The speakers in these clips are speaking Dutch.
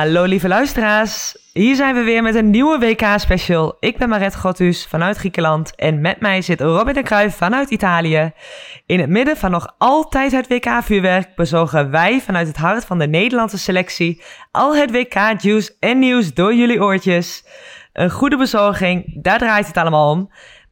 Hallo lieve luisteraars, hier zijn we weer met een nieuwe WK-special. Ik ben Maret Gottus vanuit Griekenland en met mij zit Robin de Cruijff vanuit Italië. In het midden van nog altijd het WK-vuurwerk bezorgen wij vanuit het hart van de Nederlandse selectie al het WK-juice en nieuws door jullie oortjes. Een goede bezorging, daar draait het allemaal om.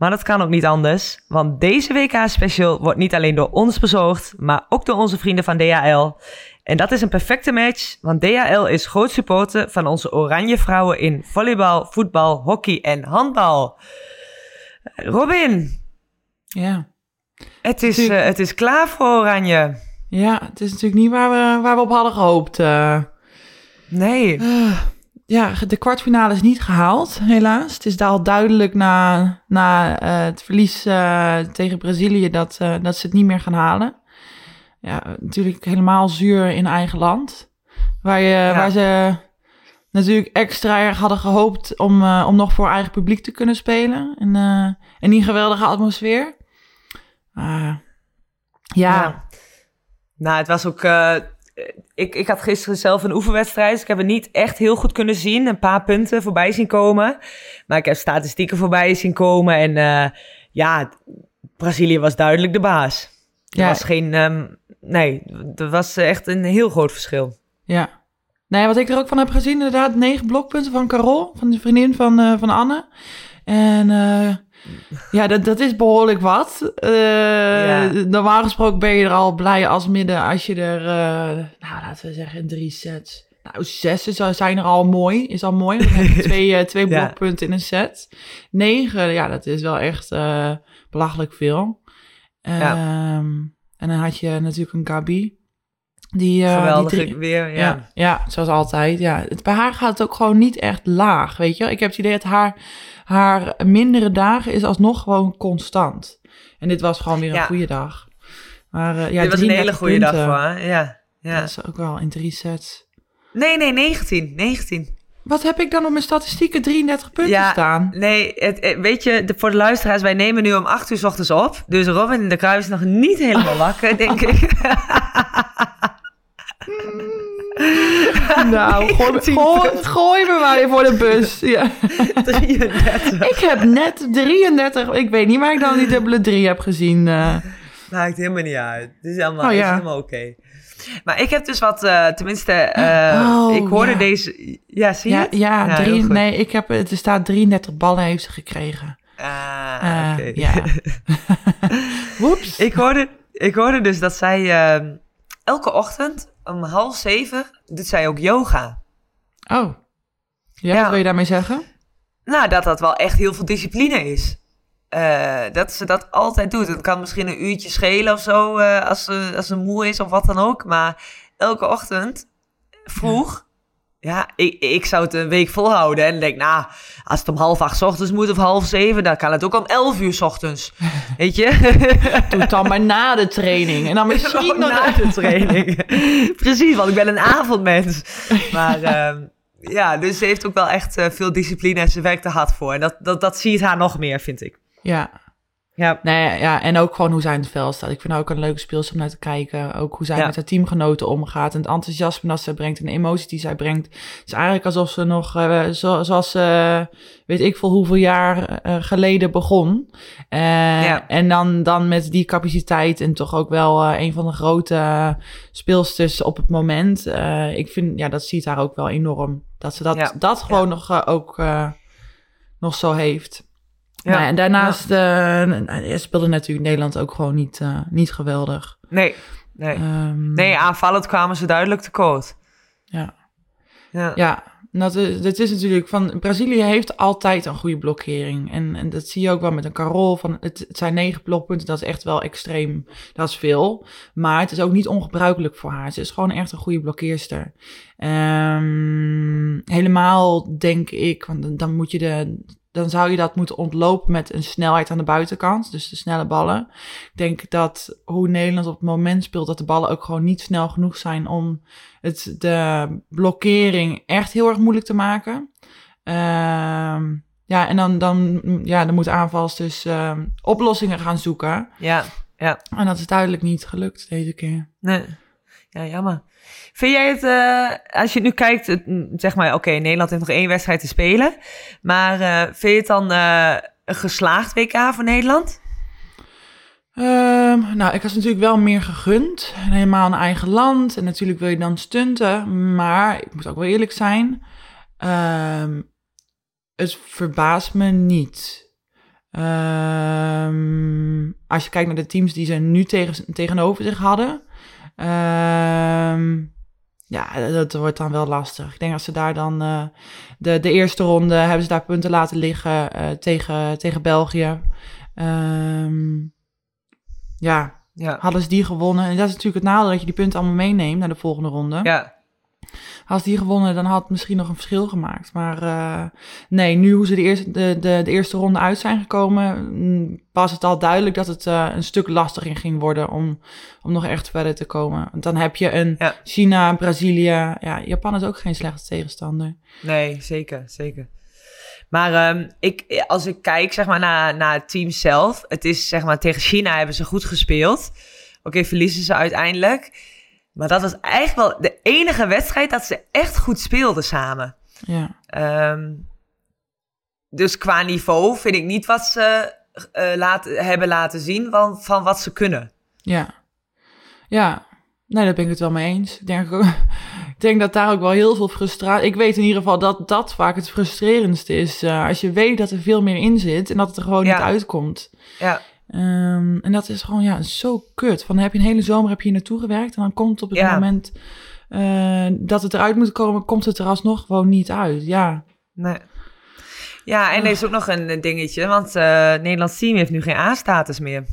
Maar dat kan ook niet anders, want deze WK-special wordt niet alleen door ons bezorgd, maar ook door onze vrienden van DHL. En dat is een perfecte match, want DHL is groot supporter van onze oranje vrouwen in volleybal, voetbal, hockey en handbal. Robin, Ja. het is, Natuurlijk. eh, het is klaar voor oranje. ja, het is natuurlijk niet waar we, waar we op hadden gehoopt. eh. Nee, Eh, ja, de kwartfinale is niet gehaald, helaas. Het is daar al duidelijk na, na het verlies tegen Brazilië dat, dat ze het niet meer gaan halen. Ja, natuurlijk helemaal zuur in eigen land. Waar, je, waar ze natuurlijk extra erg hadden gehoopt om, eh, om nog voor eigen publiek te kunnen spelen. En, eh en die geweldige atmosfeer. Ah, ja, Ja. Nou, het was ook. eh, ik, ik had gisteren zelf een oefenwedstrijd. Dus ik heb het niet echt heel goed kunnen zien. Een paar punten voorbij zien komen. Maar ik heb statistieken voorbij zien komen. En eh, ja, Brazilië was duidelijk de baas. Er Ja. was geen. ehm, nee, er was echt een heel groot verschil. Ja. Ja, wat ik er ook van heb gezien, inderdaad, negen blokpunten van Carol, van de vriendin van, eh, van Anne. En eh, ja, dat, dat is behoorlijk wat. Eh, Ja. Normaal gesproken ben je er al blij als midden als je er, nou laten we zeggen, in drie sets. Nou, zes is, zijn er al mooi, is al mooi. Dan heb je twee, twee Ja. blokpunten in een set. Negen, ja, dat is wel echt belachelijk veel. Ja. Ehm, en dan had je natuurlijk een Gabi. Die, eh, die Geweldig drie- weer. Ja. ja. Ja, zoals altijd. Ja. Het, bij haar gaat het ook gewoon niet echt laag, weet je. Ik heb het idee dat haar, haar mindere dagen is alsnog gewoon constant. En dit was gewoon weer een Ja. goede dag. Maar eh, ja, Dit was een hele 33 goede dag voor haar. Ja. ja. Dat is ook wel in drie sets. Nee, nee, 19. 19. Wat heb ik dan op mijn statistieken 33 punten Ja, staan? Nee, het, het- weet je, de, voor de luisteraars, wij nemen nu om 8 uur 's ochtends op. Dus Robin de Kruis is nog niet helemaal wakker, denk ik. Nou, gooi, me- 10 gooi, gooi me maar weer voor de bus. Ja. 33. Ik heb net 33. Ik weet niet waar ik dan die dubbele 3 heb gezien. eh. Maakt helemaal niet uit. Het is allemaal, Oh, ja. helemaal oké. Maar ik heb dus wat, eh, tenminste, eh, Oh, ik hoorde ja. deze... Ja, zie je Ja, het? ja, heel drie, nee, ik heb, er staat 33 ballen heeft ze gekregen. Ah, Eh, oké. ja. Woeps. ik, hoorde, ik hoorde dus dat zij eh, elke ochtend om half zeven doet zij ook yoga. Oh. Ja, Ja. wat wil je daarmee zeggen? Nou, dat dat wel echt heel veel discipline is. Eh, dat ze dat altijd doet. Het kan misschien een uurtje schelen of zo, eh, als, ze, als ze moe is of wat dan ook. Maar elke ochtend, vroeg, ja, ik, ik zou het een week volhouden. En denk, nou, als het om half acht 's ochtends moet of half zeven, dan kan het ook om elf uur 's ochtends. Weet je? Doe het dan maar na de training. En dan misschien nog... na de training. Precies, want ik ben een avondmens. Maar ehm, ja, dus ze heeft ook wel echt eh, veel discipline en ze werkt er hard voor. En dat, dat, dat zie je haar nog meer, vind ik. Ja. Ja, Nee, ja, en ook gewoon hoe zij in het veld staat. Ik vind haar ook een leuke speelster om naar te kijken. Ook hoe zij Ja. met haar teamgenoten omgaat. En het enthousiasme dat zij brengt en de emotie die zij brengt. Het is eigenlijk alsof ze nog, zo, zoals ze, weet ik veel hoeveel jaar eh, geleden begon. Ja. En dan, dan met die capaciteit en toch ook wel een van de grote speelsters op het moment. Ik vind, ja, dat ziet haar ook wel enorm. Dat ze dat, Ja. dat gewoon nog, ook nog zo heeft. Ja. Nou ja, en daarnaast eh, speelde natuurlijk Nederland ook gewoon niet, eh, niet geweldig. nee, nee. Ehm, Nee, aanvallend kwamen ze duidelijk tekort. Ja. Ja. Ja, Dat is, dat is natuurlijk van. Brazilië heeft altijd een goede blokkering. En, en dat zie je ook wel met een Carol. Van, het, het zijn negen blokpunten. Dat is echt wel extreem. Dat is veel. Maar het is ook niet ongebruikelijk voor haar. Ze is gewoon echt een goede blokkeerster. Um, helemaal denk ik. Want dan moet je de dan zou je dat moeten ontlopen met een snelheid aan de buitenkant. Dus de snelle ballen. Ik denk dat hoe Nederland op het moment speelt, dat de ballen ook gewoon niet snel genoeg zijn om het, de blokkering echt heel erg moeilijk te maken. Uh, ja, en dan, dan, ja, dan moet aanvals dus uh, oplossingen gaan zoeken. Ja, ja. En dat is duidelijk niet gelukt deze keer. Nee. Ja, jammer. Vind jij het, uh, als je nu kijkt, het, zeg maar, oké, Nederland heeft nog één wedstrijd te spelen. Maar uh, vind je het dan uh, een geslaagd WK voor Nederland? Um, nou, ik was natuurlijk wel meer gegund. Helemaal een eigen land. En natuurlijk wil je dan stunten. Maar ik moet ook wel eerlijk zijn. Um, het verbaast me niet. Um, als je kijkt naar de teams die ze nu tegen, tegenover zich hadden. Um, ja, dat wordt dan wel lastig. Ik denk als ze daar dan uh, de, de eerste ronde hebben ze daar punten laten liggen uh, tegen, tegen België. Um, ja, ja, hadden ze die gewonnen. En dat is natuurlijk het nadeel dat je die punten allemaal meeneemt naar de volgende ronde. Ja. Als die gewonnen, dan had het misschien nog een verschil gemaakt. Maar uh, nee, nu hoe ze de eerste, de, de, de, eerste ronde uit zijn gekomen, mm, was het al duidelijk dat het uh, een stuk lastiger ging worden om, om nog echt verder te komen. Want dan heb je een ja. China, Brazilië. Ja, Japan is ook geen slechte tegenstander. Nee, zeker, zeker. Maar um, ik, als ik kijk zeg maar, naar, naar het team zelf, het is zeg maar tegen China hebben ze goed gespeeld. Oké, okay, verliezen ze uiteindelijk. Maar dat was eigenlijk wel de enige wedstrijd dat ze echt goed speelden samen. Ja. Um, dus qua niveau vind ik niet wat ze uh, laat, hebben laten zien van, van wat ze kunnen. Ja. Ja. Nee, daar ben ik het wel mee eens. Ik denk, ook, ik denk dat daar ook wel heel veel frustratie... Ik weet in ieder geval dat dat vaak het frustrerendste is. Uh, als je weet dat er veel meer in zit en dat het er gewoon ja. niet uitkomt. Ja. Um, en dat is gewoon ja, zo kut. Van dan heb je een hele zomer heb je hier naartoe gewerkt en dan komt op het ja. moment uh, dat het eruit moet komen, komt het er alsnog gewoon niet uit. Ja. Nee. Ja, en er is ook nog een dingetje, want uh, Nederlands team heeft nu geen A-status meer.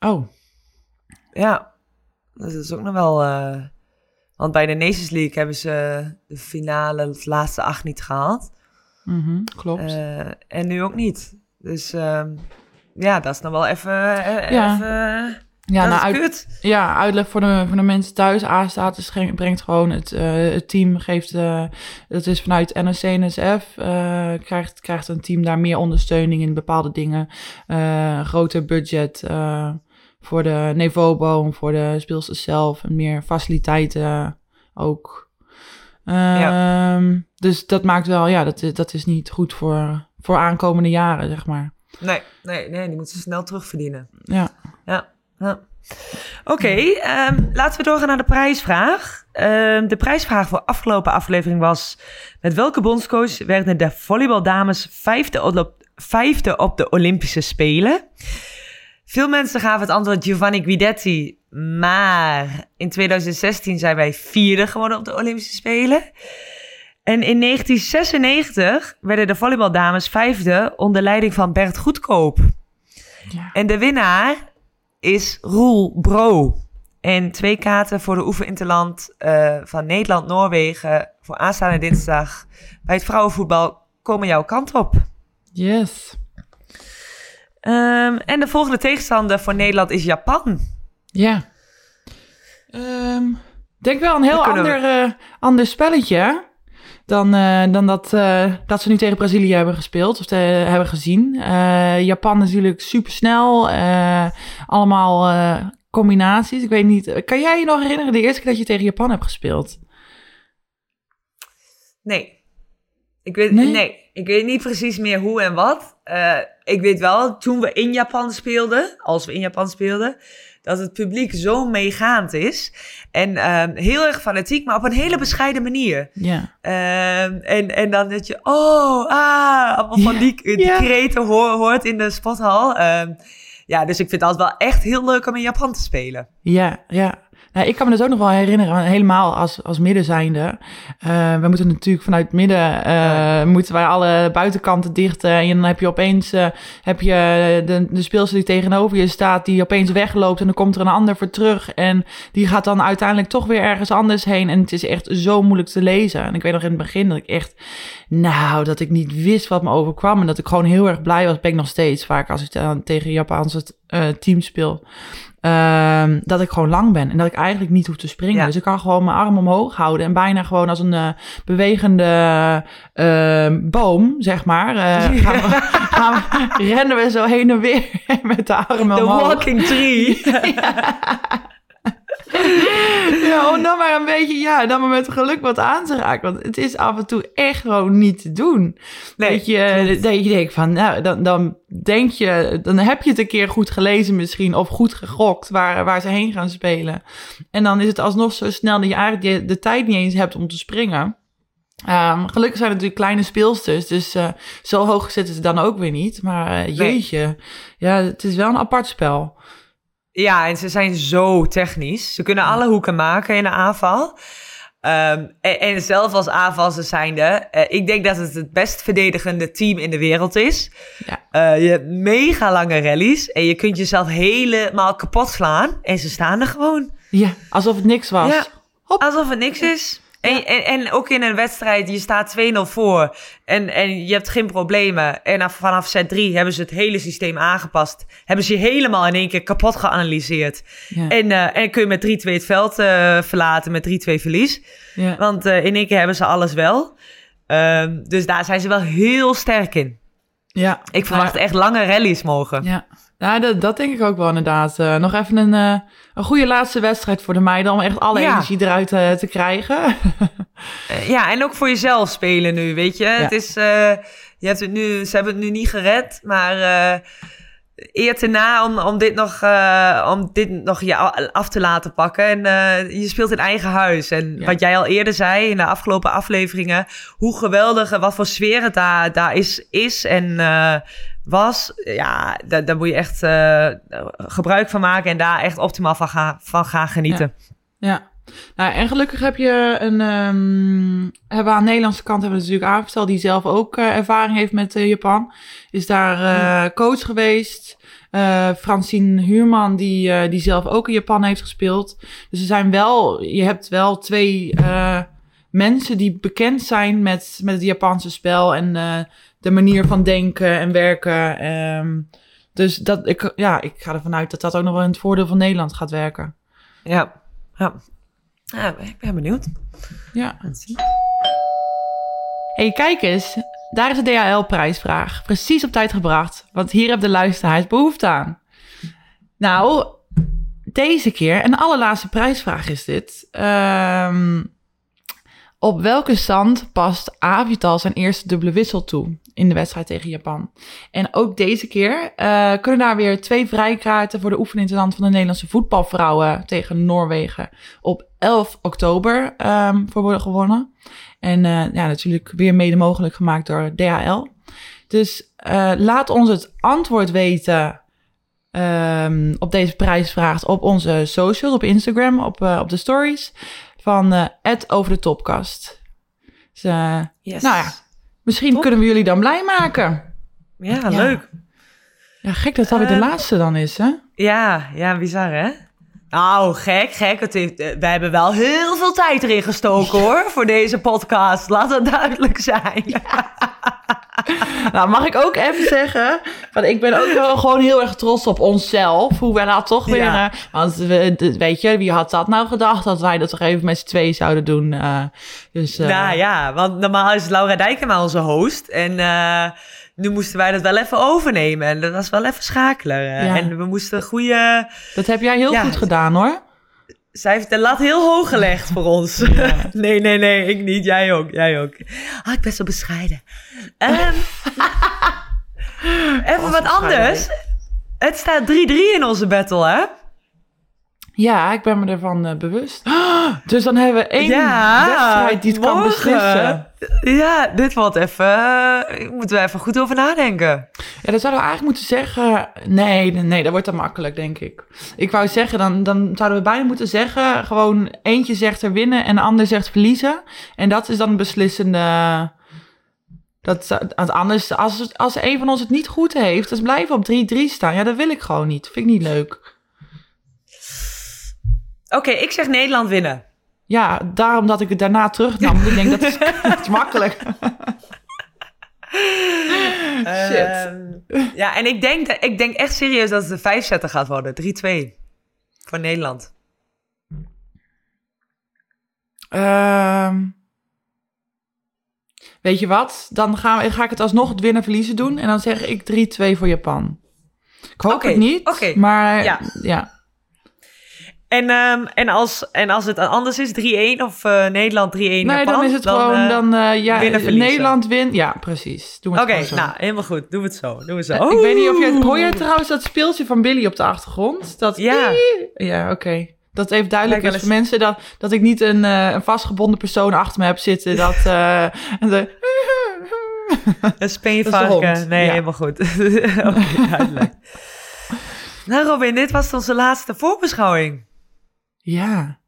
Oh. Ja, dat is ook nog wel. Uh, want bij de Nations League hebben ze de finale, de laatste acht niet gehaald. Mm -hmm, klopt. Uh, en nu ook niet. Dus uh, ja, dat is dan wel even. Uh, ja. Even, ja, nou, uit, ja, uitleg voor de, voor de mensen thuis. A-status brengt gewoon het, uh, het team, geeft, uh, dat is vanuit NSC NSF, uh, krijgt, krijgt een team daar meer ondersteuning in bepaalde dingen. groter budget voor de niveauboom, voor de speelsters zelf en meer faciliteiten ook. Ja. Um, dus dat maakt wel, ja, dat, dat is niet goed voor, voor aankomende jaren, zeg maar. Nee, nee, nee, die moeten ze snel terugverdienen. Ja. Ja, ja. Oké, okay, um, laten we doorgaan naar de prijsvraag. Um, de prijsvraag voor afgelopen aflevering was... Met welke bondscoach werden de volleybaldames vijfde op, vijfde op de Olympische Spelen? Veel mensen gaven het antwoord Giovanni Guidetti, maar in 2016 zijn wij vierde geworden op de Olympische Spelen. En in 1996 werden de volleybaldames vijfde onder leiding van Bert Goedkoop. Ja. En de winnaar is Roel Bro. En twee kaarten voor de oefeninterland uh, van Nederland-Noorwegen voor aanstaande dinsdag bij het vrouwenvoetbal komen jouw kant op. Yes. Um, en de volgende tegenstander voor Nederland is Japan. Ja. Um, denk wel een heel ander, we... uh, ander spelletje dan, uh, dan dat, uh, dat ze nu tegen Brazilië hebben gespeeld of te, hebben gezien. Uh, Japan natuurlijk super snel. allemaal combinaties. Ik weet niet. Kan jij je nog herinneren de eerste keer dat je tegen Japan hebt gespeeld? Nee. Ik weet, nee? nee ik weet niet precies meer hoe en wat. ik weet wel, toen we in Japan speelden, als we in Japan speelden, dat het publiek zo meegaand is. En um, heel erg fanatiek, maar op een hele bescheiden manier. Ja. Um, en, en dan dat je, oh, ah, allemaal van die, die ja. kreten hoor, hoort in de sporthal. Um, ja, dus ik vind het altijd wel echt heel leuk om in Japan te spelen. Ja, ja. Ja, ik kan me dat ook nog wel herinneren, helemaal als, als midden zijnde. Uh, we moeten natuurlijk vanuit midden, uh, moeten wij alle buitenkanten dichten. En dan heb je opeens uh, heb je de, de speelster die tegenover je staat, die opeens wegloopt. En dan komt er een ander voor terug. En die gaat dan uiteindelijk toch weer ergens anders heen. En het is echt zo moeilijk te lezen. En ik weet nog in het begin dat ik echt, nou, dat ik niet wist wat me overkwam. En dat ik gewoon heel erg blij was. Ben ik nog steeds vaak als ik tegen Japanse team speel. Um, dat ik gewoon lang ben en dat ik eigenlijk niet hoef te springen. Dus ik kan gewoon mijn arm omhoog houden en bijna gewoon als een uh, bewegende uh, boom, zeg maar. Uh, gaan, we, gaan we, rennen we zo heen en weer met de armen The omhoog. walking tree. ja, om dan maar een beetje, ja, dan maar met geluk wat aan te raken. Want het is af en toe echt gewoon niet te doen. Nee, dat, je, dat je denkt van, nou, dan, dan denk je, dan heb je het een keer goed gelezen misschien, of goed gegokt waar, waar ze heen gaan spelen. En dan is het alsnog zo snel dat je eigenlijk de, de tijd niet eens hebt om te springen. Um, gelukkig zijn het natuurlijk kleine speelsters, dus uh, zo hoog zitten ze dan ook weer niet. Maar uh, jeetje, nee. ja, het is wel een apart spel. Ja, en ze zijn zo technisch. Ze kunnen alle hoeken maken in de aanval. Um, en, en, zelf als aanvalster zijnde, uh, ik denk dat het het best verdedigende team in de wereld is. Ja. Uh, je hebt mega lange rallies en je kunt jezelf helemaal kapot slaan. En ze staan er gewoon. Ja, alsof het niks was. Ja, Hop. alsof het niks is. En, en, en, ook in een wedstrijd, je staat 2-0 voor en, en je hebt geen problemen. En vanaf set 3 hebben ze het hele systeem aangepast. Hebben ze je helemaal in één keer kapot geanalyseerd. Ja. En, uh, en kun je met 3-2 het veld uh, verlaten met 3-2 verlies. Ja. Want uh, in één keer hebben ze alles wel. Um, dus daar zijn ze wel heel sterk in. Ja. Ik verwacht echt lange rallies mogen. Ja. Ja, dat, dat denk ik ook wel inderdaad. Uh, nog even een, uh, een goede laatste wedstrijd voor de meiden om echt alle ja. energie eruit uh, te krijgen. ja, en ook voor jezelf spelen nu, weet je. Ja. Het is, je hebt het nu, ze hebben het nu niet gered, maar eer te na om, om, dit nog, om dit nog je af te laten pakken. En je speelt in eigen huis. En ja. wat jij al eerder zei in de afgelopen afleveringen, hoe geweldig, wat voor sfeer het daar, daar is, is en was, ja, daar, daar moet je echt uh, gebruik van maken en daar echt optimaal van gaan, van gaan genieten. Ja. ja. Nou, en gelukkig heb je een, um, hebben we aan de Nederlandse kant hebben we natuurlijk aangesteld, die zelf ook uh, ervaring heeft met uh, Japan. Is daar uh, coach geweest. Francine Huurman, die, die zelf ook in Japan heeft gespeeld. Dus er zijn wel, je hebt wel twee mensen die bekend zijn met, met het Japanse spel en de manier van denken en werken. Um, dus dat, ik, ja, ik ga ervan uit dat dat ook nog wel in het voordeel van Nederland gaat werken. Ja, ja. ja ik ben benieuwd. Ja. hey, kijk eens. Daar is de DHL-prijsvraag. Precies op tijd gebracht. Want hier heeft de luisteraars behoefte aan. Nou, deze keer, en de allerlaatste prijsvraag is dit. Um, op welke stand past Avital zijn eerste dubbele wissel toe in de wedstrijd tegen Japan? En ook deze keer uh, kunnen daar weer twee vrijkaarten voor de oefeninterland van de Nederlandse voetbalvrouwen tegen Noorwegen op 11 oktober um, voor worden gewonnen. En uh, ja, natuurlijk weer mede mogelijk gemaakt door DHL. Dus uh, laat ons het antwoord weten um, op deze prijsvraag op onze socials, op Instagram, op, op de stories van uh, Ed over de topkast. Dus, uh, yes. Nou ja, misschien Top. kunnen we jullie dan blij maken. Ja, ja. leuk. Ja, gek dat dat weer de uh, laatste dan is, hè? Ja, ja, bizar, hè? Nou, gek, gek. Het heeft, wij hebben wel heel veel tijd erin gestoken, hoor, voor deze podcast. Laat het duidelijk zijn. Ja. nou, mag ik ook even zeggen, want ik ben ook wel gewoon heel erg trots op onszelf. Hoe wij dat toch weer... Ja. Want we, weet je, wie had dat nou gedacht dat wij dat toch even met z'n twee zouden doen? Uh, dus, uh, nou ja, want normaal is Laura Dijkema onze host. En nu moesten wij dat wel even overnemen. En dat was wel even schakelen. Ja. En we moesten goede... Dat heb jij heel ja, goed gedaan, hoor. Zij heeft de lat heel hoog gelegd voor ons. Ja. nee, nee, nee, ik niet. Jij ook, jij ook. Ah, ik ben zo bescheiden. Um, even wat anders. Het staat 3-3 in onze battle, hè? Ja, ik ben me ervan uh, bewust. dus dan hebben we één ja, wedstrijd die het morgen. kan beslissen. Ja, dit wordt even... Uh, moeten we even goed over nadenken. Ja, dan zouden we eigenlijk moeten zeggen... Nee, nee, dat wordt te makkelijk, denk ik. Ik wou zeggen, dan, dan zouden we bijna moeten zeggen... gewoon eentje zegt er winnen en de ander zegt verliezen. En dat is dan een beslissende... Dat, want anders, als, als een van ons het niet goed heeft... dan blijven we op 3-3 staan. Ja, dat wil ik gewoon niet. Vind ik niet leuk. Oké, ik zeg Nederland winnen. Ja, daarom dat ik het daarna terugnam. ik denk, dat is, dat is makkelijk. Shit. Ehm, ja, en ik denk, dat- ik denk echt serieus dat het een vijf zetten gaat worden. 3-2 voor Nederland. Ehm, weet je wat? Dan gaan we, ga ik het alsnog het winnen-verliezen doen. En dan zeg ik 3-2 voor Japan. Ik hoop het niet, maar Ja. ja. En, ehm, en, als, en als het anders is, 3-1 of eh, Nederland 3-1 Nee, Japan, dan is het gewoon, eh, dan, eh, ja, winnen. Nederland wint. Ja, precies. Oké, nou, helemaal goed. Doen we het zo. Doen we het zo. Ik weet niet of je... Hoor je trouwens dat speeltje van Billy op de achtergrond? Dat, Ja. Ja, oké. Dat even duidelijk is voor mensen dat, dat ik niet een, een vastgebonden persoon achter me heb zitten. Dat, de, Een speenvarken. Nee, ja. helemaal goed. Oké, duidelijk. nou Robin, dit was onze laatste voorbeschouwing. Ja.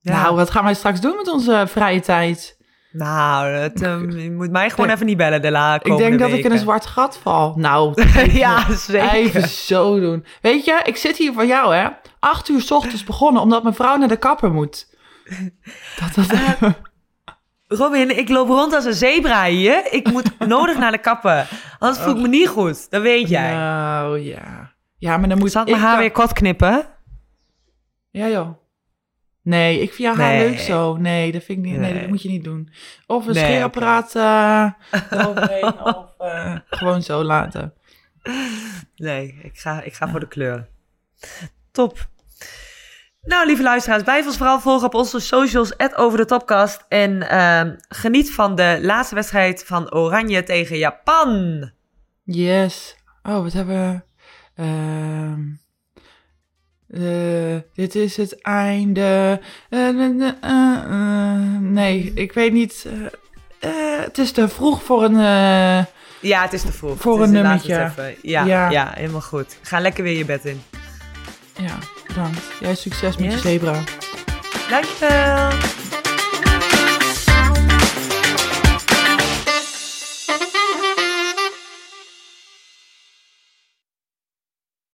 Ja. Nou, wat gaan wij straks doen met onze vrije tijd? Nou, het, ehm, je moet mij gewoon denk- even niet bellen de la Ik denk dat ik in een zwart gat val. Nou, ja, zeker. even zo doen. Weet je, ik zit hier voor jou, hè. Acht uur 's ochtends begonnen, omdat mijn vrouw naar de kapper moet. Dat, dat, Robin, ik loop rond als een zebra hier. Ik moet nodig naar de kappen. Anders voel ik me niet goed. Dat weet jij. Nou, ja. Ja, maar dan moet Zal ik mijn haar weer kort knippen? Ja, joh. Nee, ik vind haar Nee. leuk zo. Nee, dat vind ik niet. Nee, Nee. dat moet je niet doen. Of een Nee, scheerapparaat eh, of eh, gewoon zo laten. Nee, ik ga, ik ga voor de kleur. Top. Nou, lieve luisteraars, blijf ons vooral volgen op onze socials, over de topcast. En ehm, geniet van de laatste wedstrijd van Oranje tegen Japan. Yes. Oh, wat hebben we? Eh, dit is het einde. Eh, eh, nee, ik weet niet. Het is te vroeg voor een. Ja, het is te vroeg. Voor Het een nummertje. even. Ja, ja. Ja. helemaal goed. Ga lekker weer je bed in. ja, bedankt. Jij succes met Yes. je zebra. Dankjewel.